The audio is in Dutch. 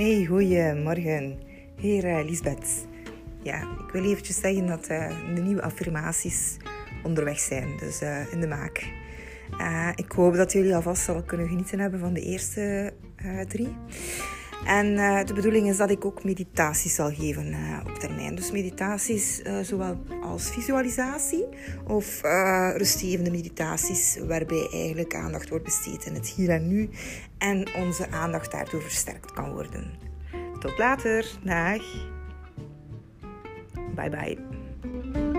Hey, goeiemorgen. Heer uh, Lisbeth. Ja, ik wil eventjes zeggen dat uh, de nieuwe affirmaties onderweg zijn, dus uh, in de maak. ik hoop dat jullie alvast al kunnen genieten hebben van de eerste drie. En de bedoeling is dat ik ook meditaties zal geven op termijn. Dus meditaties zowel als visualisatie of rustgevende meditaties, waarbij eigenlijk aandacht wordt besteed in het hier en nu en onze aandacht daardoor versterkt kan worden. Tot later. Dag. Bye bye.